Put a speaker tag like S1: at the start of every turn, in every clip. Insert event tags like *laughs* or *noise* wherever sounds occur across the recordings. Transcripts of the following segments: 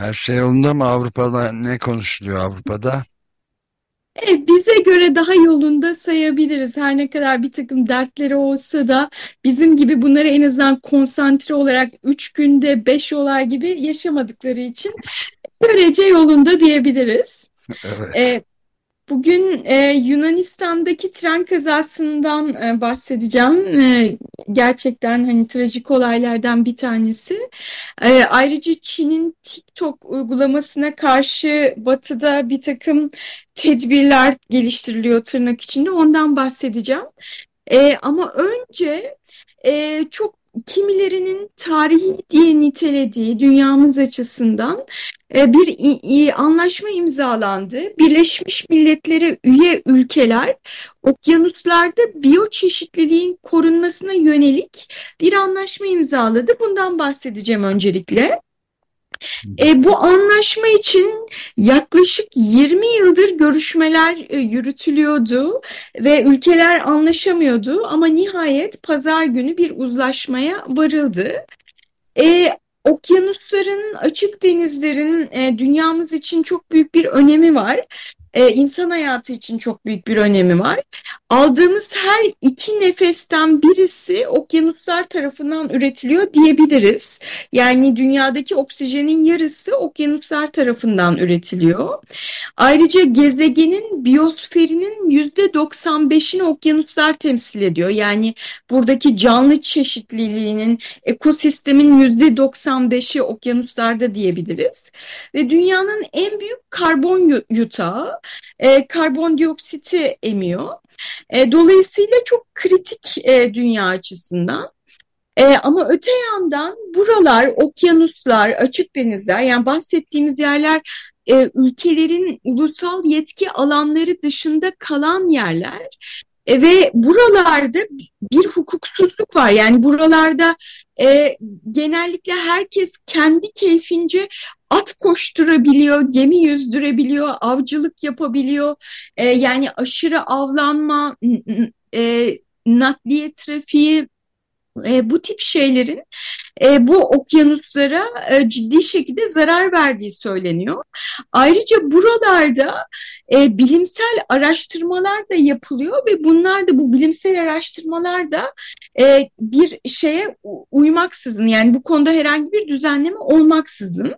S1: Her şey yolunda mı Avrupa'da? Ne konuşuluyor Avrupa'da?
S2: Evet, bize göre daha yolunda sayabiliriz. Her ne kadar bir takım dertleri olsa da bizim gibi bunları en azından konsantre olarak 3 günde 5 olay gibi yaşamadıkları için görece yolunda diyebiliriz. *laughs*
S1: Evet.
S2: Ee, Bugün e, Yunanistan'daki tren kazasından e, bahsedeceğim. E, gerçekten hani trajik olaylardan bir tanesi. E, ayrıca Çin'in TikTok uygulamasına karşı Batı'da bir takım tedbirler geliştiriliyor tırnak içinde. Ondan bahsedeceğim. E, ama önce e, çok kimilerinin tarihi diye nitelediği dünyamız açısından e, bir anlaşma imzalandı. Birleşmiş Milletler'e üye ülkeler okyanuslarda biyoçeşitliliğin korunmasına yönelik bir anlaşma imzaladı. Bundan bahsedeceğim öncelikle. E, bu anlaşma için yaklaşık 20 yıldır görüşmeler e, yürütülüyordu ve ülkeler anlaşamıyordu ama nihayet pazar günü bir uzlaşmaya varıldı. E, okyanusların, açık denizlerin e, dünyamız için çok büyük bir önemi var e, insan hayatı için çok büyük bir önemi var. Aldığımız her iki nefesten birisi okyanuslar tarafından üretiliyor diyebiliriz. Yani dünyadaki oksijenin yarısı okyanuslar tarafından üretiliyor. Ayrıca gezegenin biyosferinin yüzde 95'ini okyanuslar temsil ediyor. Yani buradaki canlı çeşitliliğinin, ekosistemin yüzde 95'i okyanuslarda diyebiliriz. Ve dünyanın en büyük karbon yutağı e, karbondioksiti emiyor. E, dolayısıyla çok kritik e, dünya açısından. E, ama öte yandan buralar, okyanuslar, açık denizler yani bahsettiğimiz yerler e, ülkelerin ulusal yetki alanları dışında kalan yerler. E, ve buralarda bir hukuksuzluk var. Yani buralarda e, genellikle herkes kendi keyfince at koşturabiliyor, gemi yüzdürebiliyor, avcılık yapabiliyor. E, yani aşırı avlanma, e, nakliye trafiği e, bu tip şeylerin e, bu okyanuslara e, ciddi şekilde zarar verdiği söyleniyor. Ayrıca buralarda e, bilimsel araştırmalar da yapılıyor ve bunlar da bu bilimsel araştırmalar da e, bir şeye uymaksızın yani bu konuda herhangi bir düzenleme olmaksızın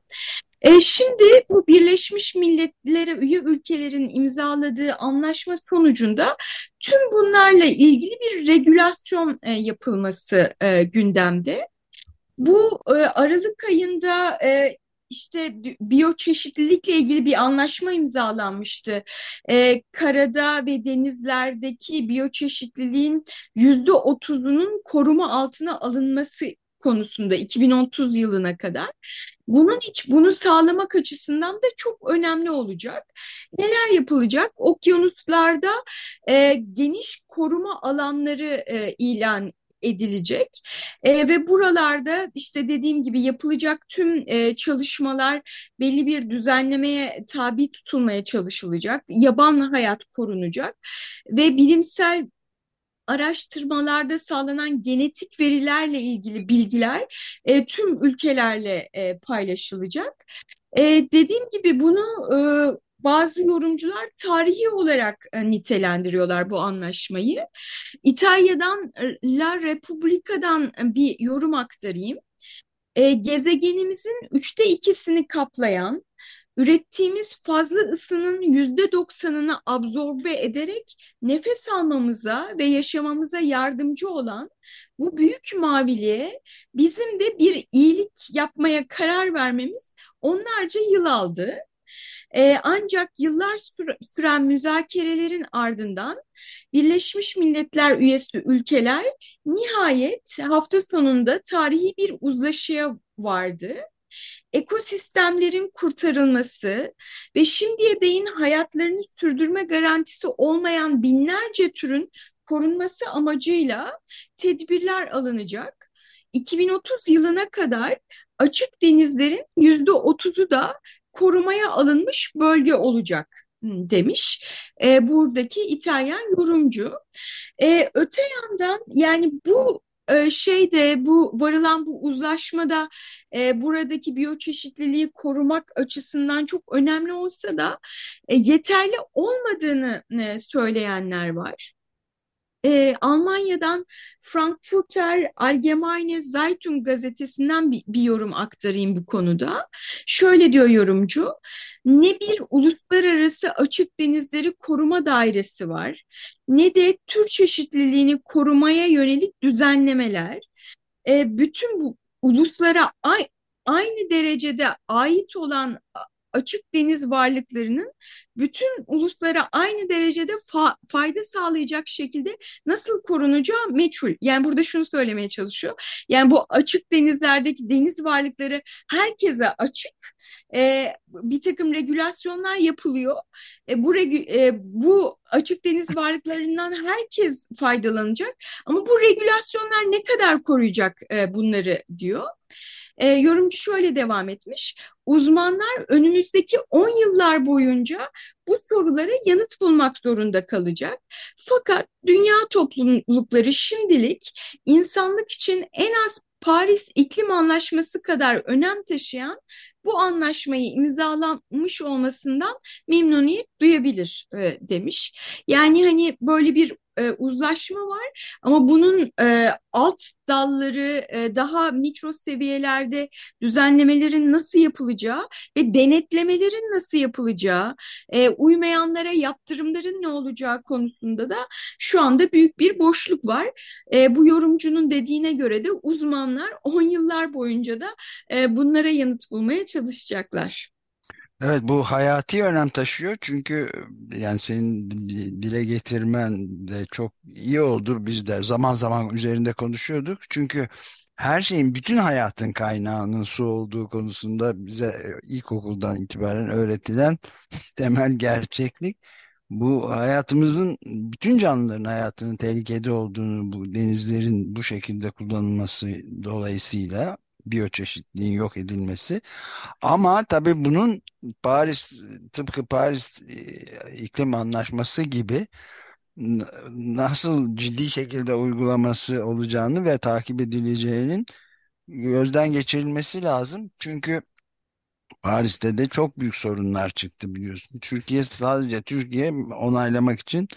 S2: e, şimdi bu Birleşmiş Milletler'e üye ülkelerin imzaladığı anlaşma sonucunda tüm bunlarla ilgili bir regülasyon e, yapılması e, gündemde. Bu e, Aralık ayında e, işte biyoçeşitlilikle ilgili bir anlaşma imzalanmıştı. Ee, karada ve denizlerdeki biyoçeşitliliğin yüzde otuzunun koruma altına alınması konusunda 2030 yılına kadar. Bunun hiç bunu sağlamak açısından da çok önemli olacak. Neler yapılacak? Okyanuslarda e, geniş koruma alanları e, ilan edilecek e, ve buralarda işte dediğim gibi yapılacak tüm e, çalışmalar belli bir düzenlemeye tabi tutulmaya çalışılacak. Yaban hayat korunacak ve bilimsel araştırmalarda sağlanan genetik verilerle ilgili bilgiler e, tüm ülkelerle e, paylaşılacak. E, dediğim gibi bunu e, bazı yorumcular tarihi olarak e, nitelendiriyorlar bu anlaşmayı. İtalya'dan La Repubblica'dan bir yorum aktarayım. E, gezegenimizin üçte ikisini kaplayan ürettiğimiz fazla ısının yüzde doksanını absorbe ederek nefes almamıza ve yaşamamıza yardımcı olan bu büyük maviliğe bizim de bir iyilik yapmaya karar vermemiz onlarca yıl aldı. Ee, ancak yıllar süren müzakerelerin ardından Birleşmiş Milletler üyesi ülkeler nihayet hafta sonunda tarihi bir uzlaşıya vardı ekosistemlerin kurtarılması ve şimdiye değin hayatlarını sürdürme garantisi olmayan binlerce türün korunması amacıyla tedbirler alınacak. 2030 yılına kadar açık denizlerin yüzde otuzu da korumaya alınmış bölge olacak demiş e, buradaki İtalyan yorumcu. E, öte yandan yani bu şeyde bu varılan bu uzlaşmada e, buradaki biyoçeşitliliği korumak açısından çok önemli olsa da e, yeterli olmadığını e, söyleyenler var e, Almanya'dan Frankfurter Allgemeine Zeitung gazetesinden bir, bir yorum aktarayım bu konuda. Şöyle diyor yorumcu, ne bir uluslararası açık denizleri koruma dairesi var, ne de tür çeşitliliğini korumaya yönelik düzenlemeler. E, bütün bu uluslara aynı derecede ait olan açık deniz varlıklarının bütün uluslara aynı derecede fa fayda sağlayacak şekilde nasıl korunacağı meçhul. Yani burada şunu söylemeye çalışıyor. Yani bu açık denizlerdeki deniz varlıkları herkese açık. E, bir takım regülasyonlar yapılıyor. E, bu, e, bu açık deniz varlıklarından herkes faydalanacak. Ama bu regülasyonlar ne kadar koruyacak e, bunları diyor. E, yorumcu şöyle devam etmiş. Uzmanlar önümüzdeki 10 yıllar boyunca bu sorulara yanıt bulmak zorunda kalacak. Fakat dünya toplulukları şimdilik insanlık için en az Paris İklim Anlaşması kadar önem taşıyan bu anlaşmayı imzalamış olmasından memnuniyet duyabilir e, demiş. Yani hani böyle bir e, uzlaşma var ama bunun e, alt dalları e, daha mikro seviyelerde düzenlemelerin nasıl yapılacağı ve denetlemelerin nasıl yapılacağı, e, uymayanlara yaptırımların ne olacağı konusunda da şu anda büyük bir boşluk var. E, bu yorumcunun dediğine göre de uzmanlar 10 yıllar boyunca da e, bunlara yanıt bulmaya çalışacaklar.
S1: Evet bu hayati önem taşıyor çünkü yani senin dile getirmen de çok iyi oldu. Biz de zaman zaman üzerinde konuşuyorduk. Çünkü her şeyin bütün hayatın kaynağının su olduğu konusunda bize ilkokuldan itibaren öğretilen *laughs* temel gerçeklik. Bu hayatımızın bütün canlıların hayatının tehlikede olduğunu bu denizlerin bu şekilde kullanılması dolayısıyla biyoçeşitliğin yok edilmesi. Ama tabii bunun Paris tıpkı Paris e, iklim anlaşması gibi nasıl ciddi şekilde uygulaması olacağını ve takip edileceğinin gözden geçirilmesi lazım. Çünkü Paris'te de çok büyük sorunlar çıktı biliyorsun. Türkiye sadece Türkiye onaylamak için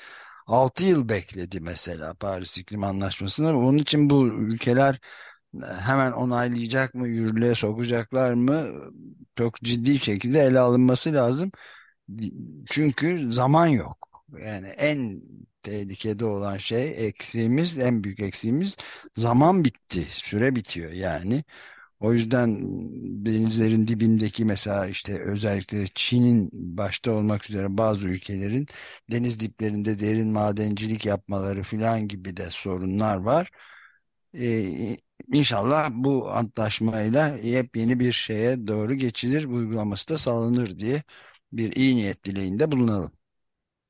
S1: 6 yıl bekledi mesela Paris İklim Anlaşması'nı. Onun için bu ülkeler hemen onaylayacak mı, yürürlüğe sokacaklar mı çok ciddi şekilde ele alınması lazım. Çünkü zaman yok. Yani en tehlikede olan şey eksiğimiz, en büyük eksiğimiz zaman bitti, süre bitiyor yani. O yüzden denizlerin dibindeki mesela işte özellikle Çin'in başta olmak üzere bazı ülkelerin deniz diplerinde derin madencilik yapmaları filan gibi de sorunlar var. Ee, İnşallah bu antlaşmayla yepyeni bir şeye doğru geçilir, uygulaması da sağlanır diye bir iyi niyet dileğinde bulunalım.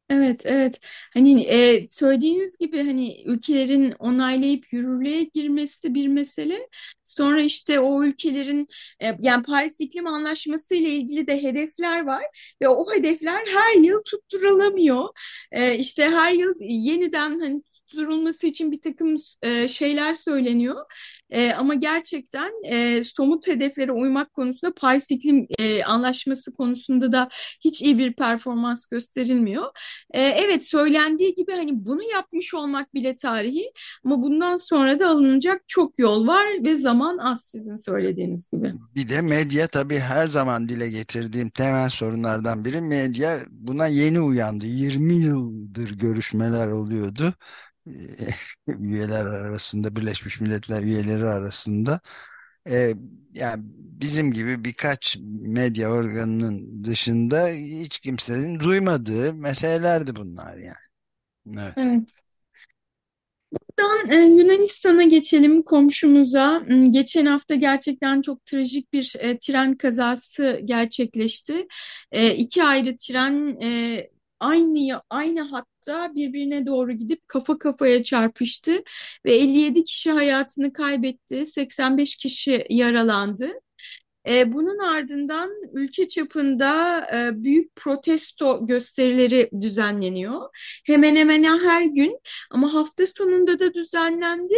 S2: Evet, evet. Hani e, söylediğiniz gibi hani ülkelerin onaylayıp yürürlüğe girmesi bir mesele. Sonra işte o ülkelerin e, yani Paris İklim Anlaşması ile ilgili de hedefler var ve o hedefler her yıl tutturulamıyor. E, işte her yıl yeniden hani susturulması için bir takım e, şeyler söyleniyor. E, ama gerçekten e, somut hedeflere uymak konusunda Paris İklim e, Anlaşması konusunda da hiç iyi bir performans gösterilmiyor. E, evet söylendiği gibi hani bunu yapmış olmak bile tarihi ama bundan sonra da alınacak çok yol var ve zaman az sizin söylediğiniz gibi.
S1: Bir de medya tabii her zaman dile getirdiğim temel sorunlardan biri medya buna yeni uyandı. 20 yıldır görüşmeler oluyordu. *laughs* üyeler arasında Birleşmiş Milletler üyeleri arasında e, yani bizim gibi birkaç medya organının dışında hiç kimsenin duymadığı meselelerdi bunlar yani. Evet.
S2: Evet. Buradan e, Yunanistan'a geçelim komşumuza. Hmm, geçen hafta gerçekten çok trajik bir e, tren kazası gerçekleşti. E, iki ayrı tren e, aynı aynı hatta birbirine doğru gidip kafa kafaya çarpıştı ve 57 kişi hayatını kaybetti, 85 kişi yaralandı. E, bunun ardından ülke çapında e, büyük protesto gösterileri düzenleniyor. Hemen hemen her gün ama hafta sonunda da düzenlendi,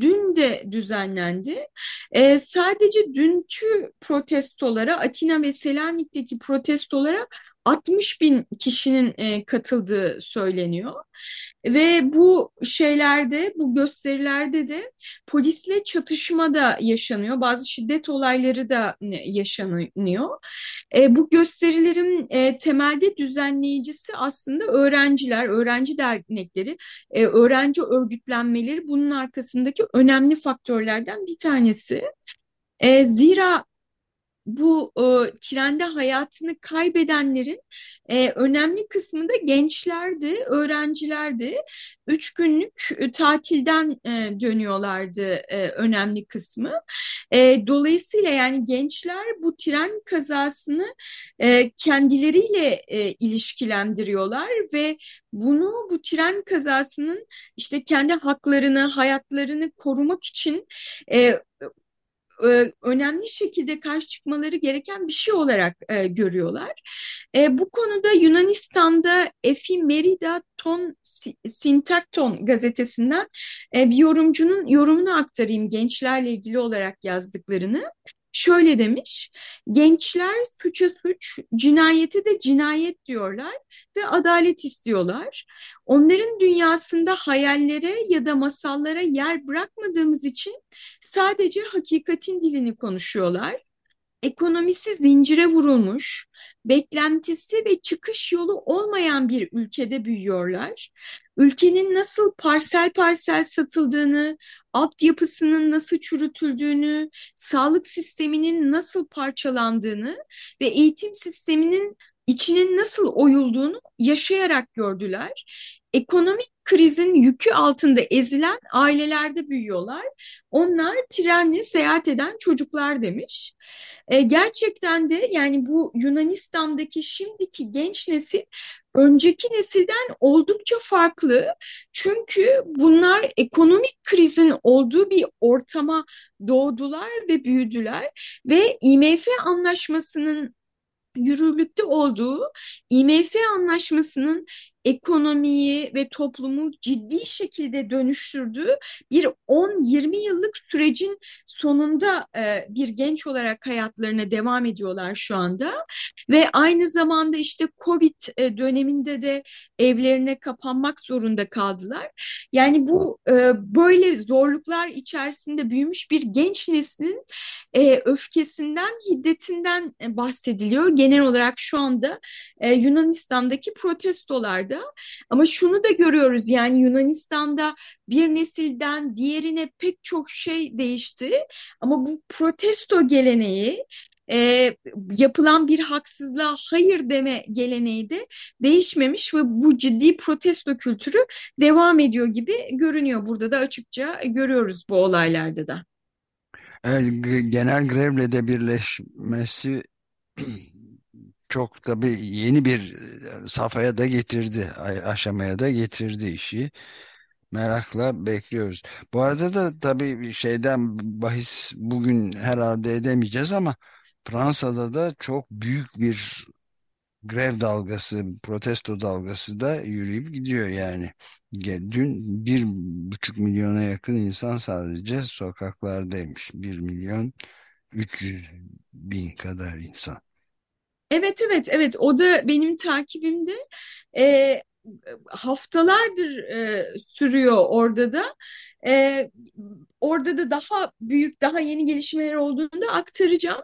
S2: dün de düzenlendi. E, sadece dünkü protestolara, Atina ve Selanik'teki protestolara 60 bin kişinin e, katıldığı söyleniyor. Ve bu şeylerde, bu gösterilerde de polisle çatışma da yaşanıyor. Bazı şiddet olayları da e, yaşanıyor. E, bu gösterilerin e, temelde düzenleyicisi aslında öğrenciler, öğrenci dernekleri, e, öğrenci örgütlenmeleri bunun arkasındaki önemli faktörlerden bir tanesi. E, zira bu e, trende hayatını kaybedenlerin e, önemli kısmı da gençlerdi, öğrencilerdi. Üç günlük e, tatilden e, dönüyorlardı e, önemli kısmı. E, dolayısıyla yani gençler bu tren kazasını e, kendileriyle e, ilişkilendiriyorlar ve bunu bu tren kazasının işte kendi haklarını, hayatlarını korumak için e, e, önemli şekilde karşı çıkmaları gereken bir şey olarak e, görüyorlar. E, bu konuda Yunanistan'da Efimerida Ton Sintakton gazetesinden bir yorumcunun yorumunu aktarayım gençlerle ilgili olarak yazdıklarını. Şöyle demiş, gençler suça suç, cinayeti de cinayet diyorlar ve adalet istiyorlar. Onların dünyasında hayallere ya da masallara yer bırakmadığımız için sadece hakikatin dilini konuşuyorlar ekonomisi zincire vurulmuş, beklentisi ve çıkış yolu olmayan bir ülkede büyüyorlar. Ülkenin nasıl parsel parsel satıldığını, altyapısının nasıl çürütüldüğünü, sağlık sisteminin nasıl parçalandığını ve eğitim sisteminin içinin nasıl oyulduğunu yaşayarak gördüler. Ekonomik krizin yükü altında ezilen ailelerde büyüyorlar. Onlar trenle seyahat eden çocuklar demiş. E, gerçekten de yani bu Yunanistan'daki şimdiki genç nesil önceki nesilden oldukça farklı. Çünkü bunlar ekonomik krizin olduğu bir ortama doğdular ve büyüdüler ve IMF anlaşmasının yürürlükte olduğu IMF anlaşmasının ekonomiyi ve toplumu ciddi şekilde döndürdüğü bir 10-20 yıllık sürecin sonunda e, bir genç olarak hayatlarına devam ediyorlar şu anda ve aynı zamanda işte Covid e, döneminde de evlerine kapanmak zorunda kaldılar. Yani bu e, böyle zorluklar içerisinde büyümüş bir genç neslin e, öfkesinden, hiddetinden e, bahsediliyor. Genel olarak şu anda e, Yunanistan'daki protestolarda ama şunu da görüyoruz yani Yunanistan'da bir nesilden diğerine pek çok şey değişti. Ama bu protesto geleneği e, yapılan bir haksızlığa hayır deme geleneği de değişmemiş ve bu ciddi protesto kültürü devam ediyor gibi görünüyor. Burada da açıkça görüyoruz bu olaylarda da.
S1: genel grevle de birleşmesi çok tabii yeni bir safhaya da getirdi, aşamaya da getirdi işi. Merakla bekliyoruz. Bu arada da tabii şeyden bahis bugün herhalde edemeyeceğiz ama Fransa'da da çok büyük bir grev dalgası, protesto dalgası da yürüyüp gidiyor yani. Dün bir buçuk milyona yakın insan sadece sokaklardaymış. Bir milyon 300 bin kadar insan.
S2: Evet evet evet o da benim takibimde e, haftalardır e, sürüyor orada da. E, orada da daha büyük, daha yeni gelişmeler olduğunu da aktaracağım.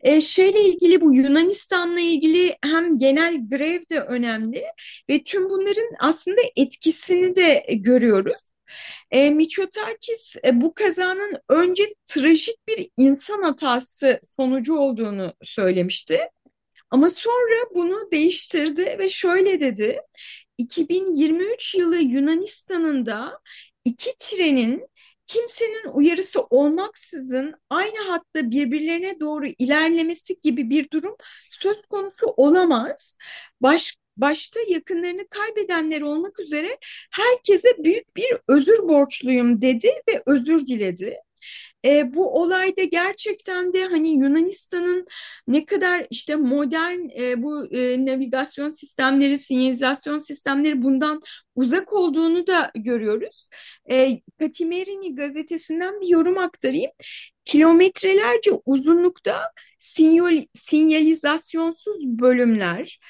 S2: E, şeyle ilgili bu Yunanistan'la ilgili hem genel grev de önemli ve tüm bunların aslında etkisini de görüyoruz. E, Mitsotakis e, bu kazanın önce trajik bir insan hatası sonucu olduğunu söylemişti. Ama sonra bunu değiştirdi ve şöyle dedi. 2023 yılı Yunanistan'ın da iki trenin kimsenin uyarısı olmaksızın aynı hatta birbirlerine doğru ilerlemesi gibi bir durum söz konusu olamaz. Baş, başta yakınlarını kaybedenler olmak üzere herkese büyük bir özür borçluyum dedi ve özür diledi. E, bu olayda gerçekten de hani Yunanistan'ın ne kadar işte modern e, bu e, navigasyon sistemleri, sinyalizasyon sistemleri bundan uzak olduğunu da görüyoruz. E, Katimerini gazetesinden bir yorum aktarayım. Kilometrelerce uzunlukta sinyal, sinyalizasyonsuz bölümler,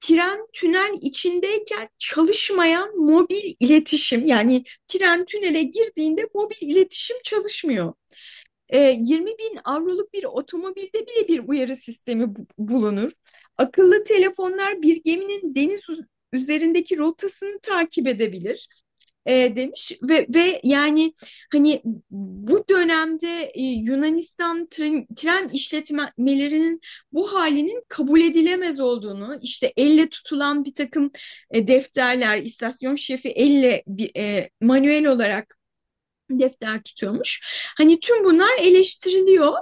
S2: tren tünel içindeyken çalışmayan mobil iletişim yani tren tünele girdiğinde mobil iletişim çalışmıyor. E, 20 bin avroluk bir otomobilde bile bir uyarı sistemi bulunur. Akıllı telefonlar bir geminin deniz üzerindeki rotasını takip edebilir e, demiş. Ve ve yani hani bu dönemde e, Yunanistan tren, tren işletmelerinin bu halinin kabul edilemez olduğunu işte elle tutulan bir takım e, defterler istasyon şefi elle e, manuel olarak defter tutuyormuş. Hani tüm bunlar eleştiriliyor.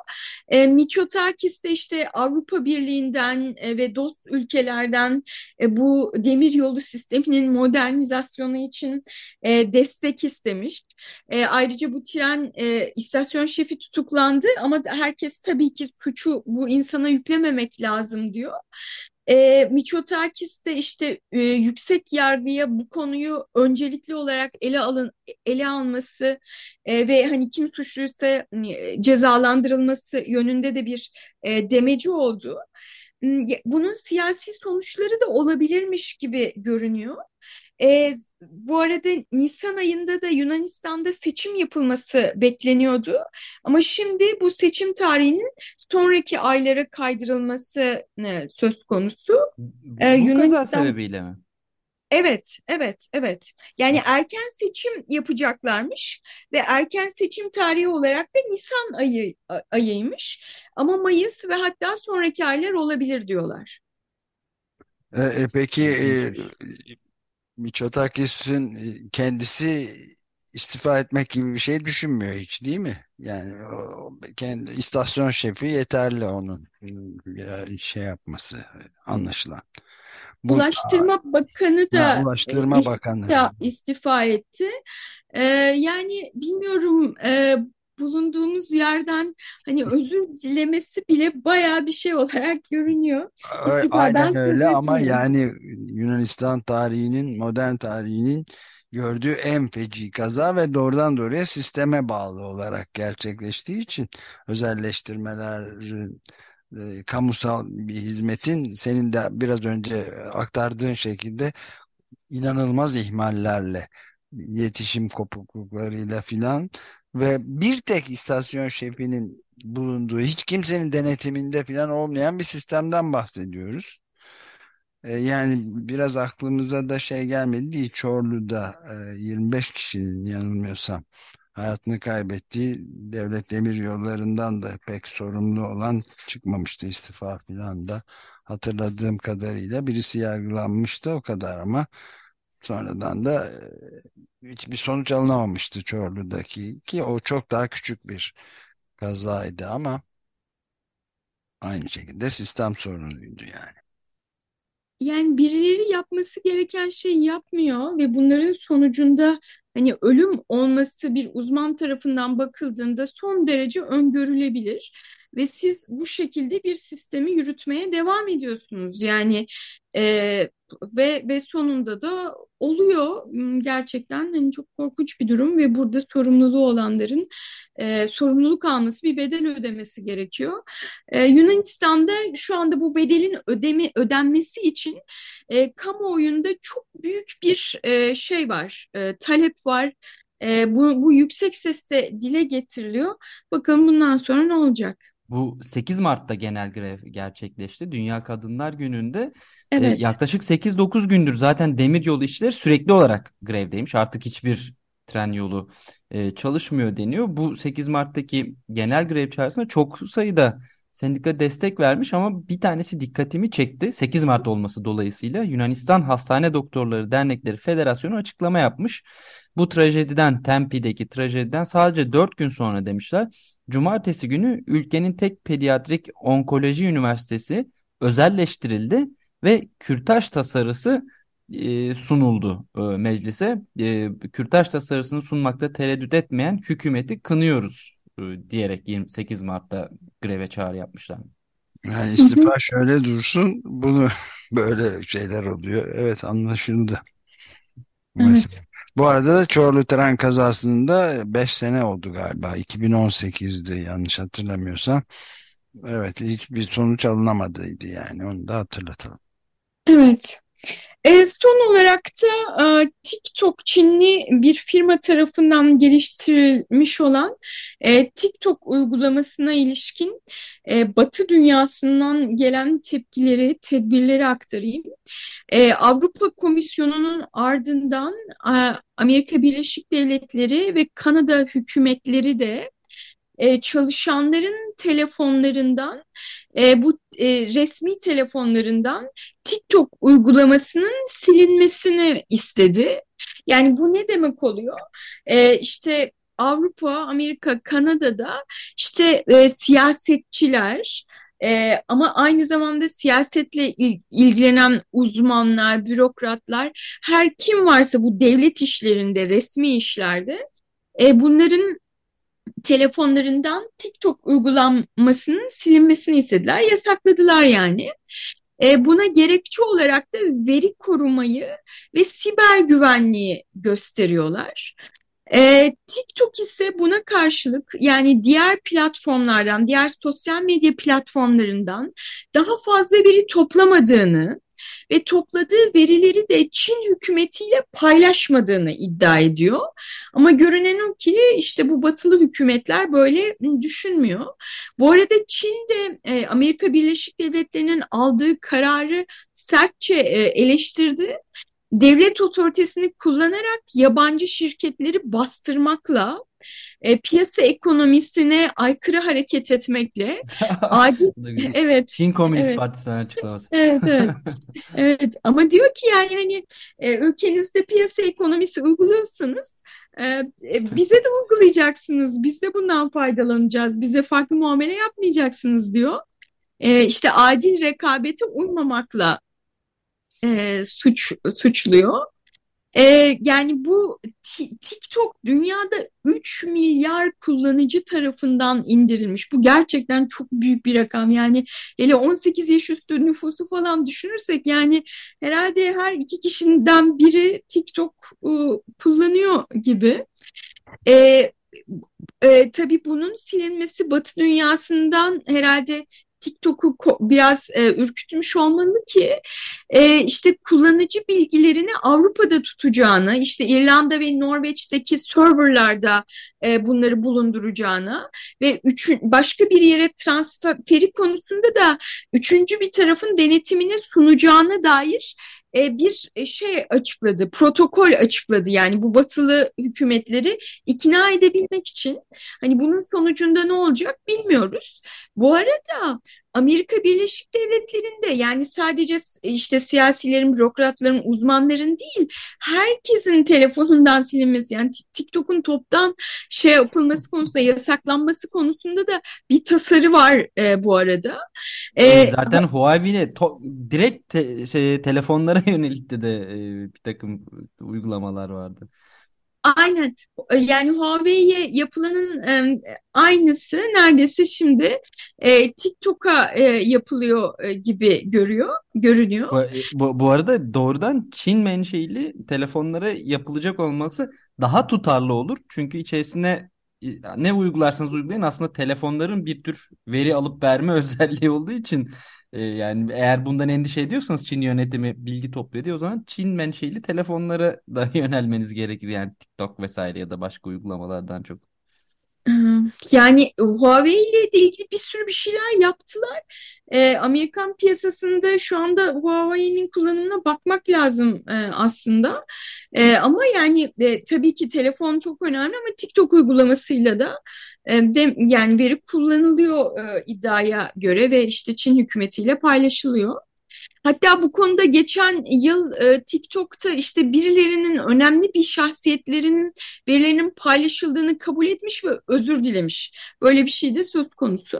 S2: E, Mitsotakis de işte Avrupa Birliği'nden e, ve dost ülkelerden e, bu demir yolu sisteminin modernizasyonu için e, destek istemiş. E, ayrıca bu tren e, istasyon şefi tutuklandı ama herkes tabii ki suçu bu insana yüklememek lazım diyor. E, Miçotakis de işte e, yüksek yargıya bu konuyu öncelikli olarak ele alın ele alması e, ve hani kim suçluysa e, cezalandırılması yönünde de bir e, demeci oldu. Bunun siyasi sonuçları da olabilirmiş gibi görünüyor. E, bu arada Nisan ayında da Yunanistan'da seçim yapılması bekleniyordu. Ama şimdi bu seçim tarihinin sonraki aylara kaydırılması e, söz konusu.
S3: Bu e, Yunanistan... kaza sebebiyle mi?
S2: Evet, evet, evet. Yani erken seçim yapacaklarmış ve erken seçim tarihi olarak da Nisan ayı ayıymış. Ama Mayıs ve hatta sonraki aylar olabilir diyorlar.
S1: E, e peki e, Mitsotakis'in e, kendisi istifa etmek gibi bir şey düşünmüyor hiç değil mi? Yani o, kendi istasyon şefi yeterli onun bir şey yapması anlaşılan.
S2: Bu, Ulaştırma Bakanı da
S1: ha, Ulaştırma
S2: istifa,
S1: Bakanı
S2: istifa etti. Ee, yani bilmiyorum e, bulunduğumuz yerden hani özür dilemesi bile baya bir şey olarak görünüyor.
S1: Aynen öyle ama yani Yunanistan tarihinin, modern tarihinin gördüğü en feci kaza ve doğrudan doğruya sisteme bağlı olarak gerçekleştiği için özelleştirmelerin e, kamusal bir hizmetin senin de biraz önce aktardığın şekilde inanılmaz ihmallerle iletişim kopukluklarıyla filan ve bir tek istasyon şefinin bulunduğu hiç kimsenin denetiminde falan olmayan bir sistemden bahsediyoruz. E, yani biraz aklımıza da şey gelmedi değil Çorlu'da e, 25 kişinin yanılmıyorsam hayatını kaybettiği devlet demir yollarından da pek sorumlu olan çıkmamıştı istifa falan da hatırladığım kadarıyla birisi yargılanmıştı o kadar ama sonradan da e, hiçbir sonuç alınamamıştı Çorlu'daki ki o çok daha küçük bir kazaydı ama aynı şekilde sistem sorunuydu yani.
S2: Yani birileri yapması gereken şeyi yapmıyor ve bunların sonucunda hani ölüm olması bir uzman tarafından bakıldığında son derece öngörülebilir ve siz bu şekilde bir sistemi yürütmeye devam ediyorsunuz. Yani e, ve ve sonunda da oluyor hmm, gerçekten hani çok korkunç bir durum ve burada sorumluluğu olanların e, sorumluluk alması bir bedel ödemesi gerekiyor. E, Yunanistan'da şu anda bu bedelin ödemi ödenmesi için e, kamuoyunda çok büyük bir e, şey var, e, talep var. E, bu, bu yüksek sesle dile getiriliyor. Bakalım bundan sonra ne olacak?
S3: Bu 8 Mart'ta genel grev gerçekleşti. Dünya Kadınlar Günü'nde e, evet. e, yaklaşık 8-9 gündür zaten demiryolu işleri sürekli olarak grevdeymiş. Artık hiçbir tren yolu e, çalışmıyor deniyor. Bu 8 Mart'taki genel grev çağrısına çok sayıda sendika destek vermiş ama bir tanesi dikkatimi çekti. 8 Mart olması dolayısıyla Yunanistan Hastane Doktorları Dernekleri Federasyonu açıklama yapmış. Bu trajediden, Tempi'deki trajediden sadece 4 gün sonra demişler Cumartesi günü ülkenin tek pediatrik onkoloji üniversitesi özelleştirildi ve kürtaj tasarısı e, sunuldu e, meclise. E, kürtaj tasarısını sunmakta tereddüt etmeyen hükümeti kınıyoruz e, diyerek 28 Mart'ta greve çağrı yapmışlar.
S1: Yani istifa şöyle dursun bunu *laughs* böyle şeyler oluyor. Evet anlaşıldı. Evet. Bu arada da Çorlu tren kazasında 5 sene oldu galiba. 2018'di yanlış hatırlamıyorsam. Evet hiçbir sonuç alınamadıydı yani onu da hatırlatalım.
S2: Evet. E, son olarak da e, TikTok Çinli bir firma tarafından geliştirilmiş olan e, TikTok uygulamasına ilişkin e, Batı dünyasından gelen tepkileri, tedbirleri aktarayım. E, Avrupa Komisyonu'nun ardından e, Amerika Birleşik Devletleri ve Kanada hükümetleri de e, çalışanların telefonlarından e, bu e, resmi telefonlarından TikTok uygulamasının silinmesini istedi. Yani bu ne demek oluyor? E, işte Avrupa, Amerika, Kanada'da işte e, siyasetçiler e, ama aynı zamanda siyasetle il, ilgilenen uzmanlar, bürokratlar, her kim varsa bu devlet işlerinde, resmi işlerde e, bunların telefonlarından TikTok uygulamasının silinmesini istediler. Yasakladılar yani. E, buna gerekçe olarak da veri korumayı ve siber güvenliği gösteriyorlar. E, TikTok ise buna karşılık yani diğer platformlardan, diğer sosyal medya platformlarından daha fazla veri toplamadığını ve topladığı verileri de Çin hükümetiyle paylaşmadığını iddia ediyor. Ama görünen o ki işte bu batılı hükümetler böyle düşünmüyor. Bu arada Çin de e, Amerika Birleşik Devletleri'nin aldığı kararı sertçe e, eleştirdi devlet otoritesini kullanarak yabancı şirketleri bastırmakla e, piyasa ekonomisine aykırı hareket etmekle *laughs* adil evet
S3: Çin Komünist evet. Partisi'nin açıklaması.
S2: Evet evet. *laughs* evet ama diyor ki yani hani e, ülkenizde piyasa ekonomisi uyguluyorsanız e, e, bize de uygulayacaksınız. Biz de bundan faydalanacağız. Bize farklı muamele yapmayacaksınız diyor. E, işte adil rekabete uymamakla e, suç suçluyor. Ee, yani bu TikTok dünyada 3 milyar kullanıcı tarafından indirilmiş. Bu gerçekten çok büyük bir rakam. Yani hele 18 yaş üstü nüfusu falan düşünürsek yani herhalde her iki kişiden biri TikTok e, kullanıyor gibi. Ee, e, tabii bunun silinmesi Batı dünyasından herhalde TikTok'u biraz e, ürkütmüş olmalı ki e, işte kullanıcı bilgilerini Avrupa'da tutacağını, işte İrlanda ve Norveç'teki serverlarda e, bunları bulunduracağını ve üçün, başka bir yere transferi konusunda da üçüncü bir tarafın denetimine sunacağına dair e, bir e, şey açıkladı, protokol açıkladı. Yani bu batılı hükümetleri ikna edebilmek için. Hani bunun sonucunda ne olacak bilmiyoruz. Bu arada Amerika Birleşik Devletleri'nde yani sadece işte siyasilerin, bürokratların, uzmanların değil herkesin telefonundan silinmesi yani TikTok'un toptan şey yapılması konusunda yasaklanması konusunda da bir tasarı var e, bu arada.
S3: E, Zaten Huawei'ne direkt te şey, telefonlara *laughs* yönelik de, de e, bir takım uygulamalar vardı.
S2: Aynen yani Huawei'ye yapılanın e, aynısı neredeyse şimdi e, TikTok'a e, yapılıyor e, gibi görüyor görünüyor.
S3: Bu, bu, bu arada doğrudan Çin menşeili telefonlara yapılacak olması daha tutarlı olur. Çünkü içerisine ne uygularsanız uygulayın aslında telefonların bir tür veri alıp verme *laughs* özelliği olduğu için e, yani eğer bundan endişe ediyorsanız Çin yönetimi bilgi topluyor diye o zaman Çin menşeli telefonlara da *laughs* yönelmeniz gerekir yani TikTok vesaire ya da başka uygulamalardan çok.
S2: Yani Huawei ile ilgili bir sürü bir şeyler yaptılar. E, Amerikan piyasasında şu anda Huawei'nin kullanımına bakmak lazım e, aslında. E, ama yani e, tabii ki telefon çok önemli ama TikTok uygulamasıyla da e, de, yani veri kullanılıyor e, iddiaya göre ve işte Çin hükümetiyle paylaşılıyor. Hatta bu konuda geçen yıl e, TikTok'ta işte birilerinin önemli bir şahsiyetlerinin verilerinin paylaşıldığını kabul etmiş ve özür dilemiş. Böyle bir şey de söz konusu.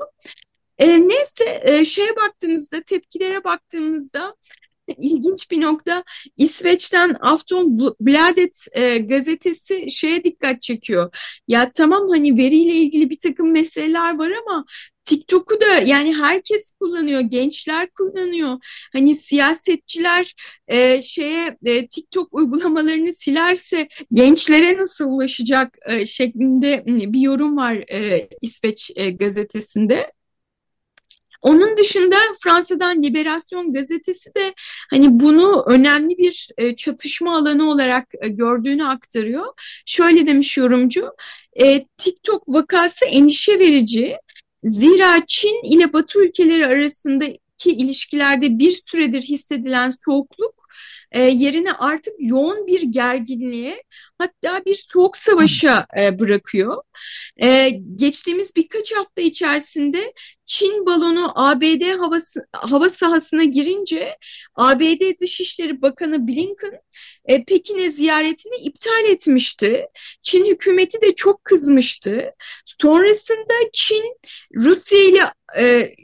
S2: E, neyse e, şeye baktığımızda, tepkilere baktığımızda ilginç bir nokta İsveç'ten Aftonbladet e, gazetesi şeye dikkat çekiyor. Ya tamam hani veriyle ilgili bir takım meseleler var ama TikTok'u da yani herkes kullanıyor, gençler kullanıyor. Hani siyasetçiler e, şeye e, TikTok uygulamalarını silerse gençlere nasıl ulaşacak e, şeklinde bir yorum var e, İsveç e, gazetesinde. Onun dışında Fransa'dan Liberasyon gazetesi de hani bunu önemli bir e, çatışma alanı olarak e, gördüğünü aktarıyor. Şöyle demiş yorumcu, e, TikTok vakası endişe verici. Zira Çin ile Batı ülkeleri arasındaki ilişkilerde bir süredir hissedilen soğukluk e, yerine artık yoğun bir gerginliğe hatta bir soğuk savaşa e, bırakıyor. E, geçtiğimiz birkaç hafta içerisinde Çin balonu ABD havası, hava sahasına girince ABD Dışişleri Bakanı Blinken e, Pekin'e ziyaretini iptal etmişti. Çin hükümeti de çok kızmıştı. Sonrasında Çin Rusya ile e,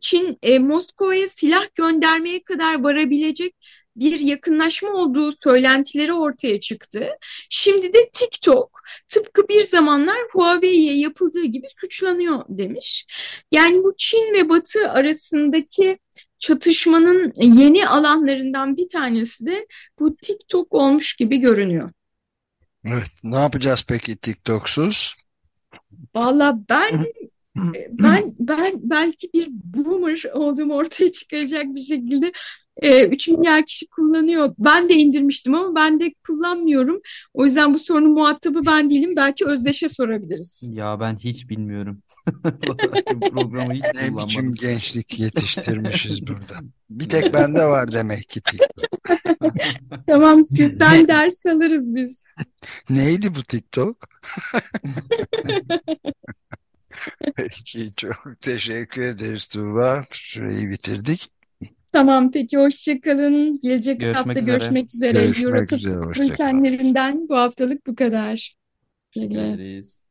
S2: Çin e, Moskova'ya silah göndermeye kadar varabilecek bir yakınlaşma olduğu söylentileri ortaya çıktı. Şimdi de TikTok tıpkı bir zamanlar Huawei'ye yapıldığı gibi suçlanıyor demiş. Yani bu Çin ve Batı arasındaki çatışmanın yeni alanlarından bir tanesi de bu TikTok olmuş gibi görünüyor.
S1: Evet, ne yapacağız peki TikToksuz?
S2: Valla ben ben ben belki bir boomer olduğumu ortaya çıkaracak bir şekilde e, 3 milyar kişi kullanıyor. Ben de indirmiştim ama ben de kullanmıyorum. O yüzden bu sorunun muhatabı ben değilim. Belki Özdeş'e sorabiliriz.
S3: Ya ben hiç bilmiyorum. *laughs* *laughs* Programı hiç
S1: ne biçim gençlik yetiştirmişiz burada. *laughs* Bir tek bende var demek ki TikTok.
S2: tamam sizden ders alırız biz.
S1: Neydi bu TikTok? Peki çok teşekkür ederiz Tuğba. Süreyi bitirdik.
S2: Tamam peki hoşçakalın. Gelecek
S3: görüşmek
S2: hafta
S3: üzere.
S2: görüşmek üzere.
S1: Görüşmek
S2: Eurotop
S1: üzere.
S2: bültenlerinden bu haftalık bu kadar.
S3: Teşekkür ederiz.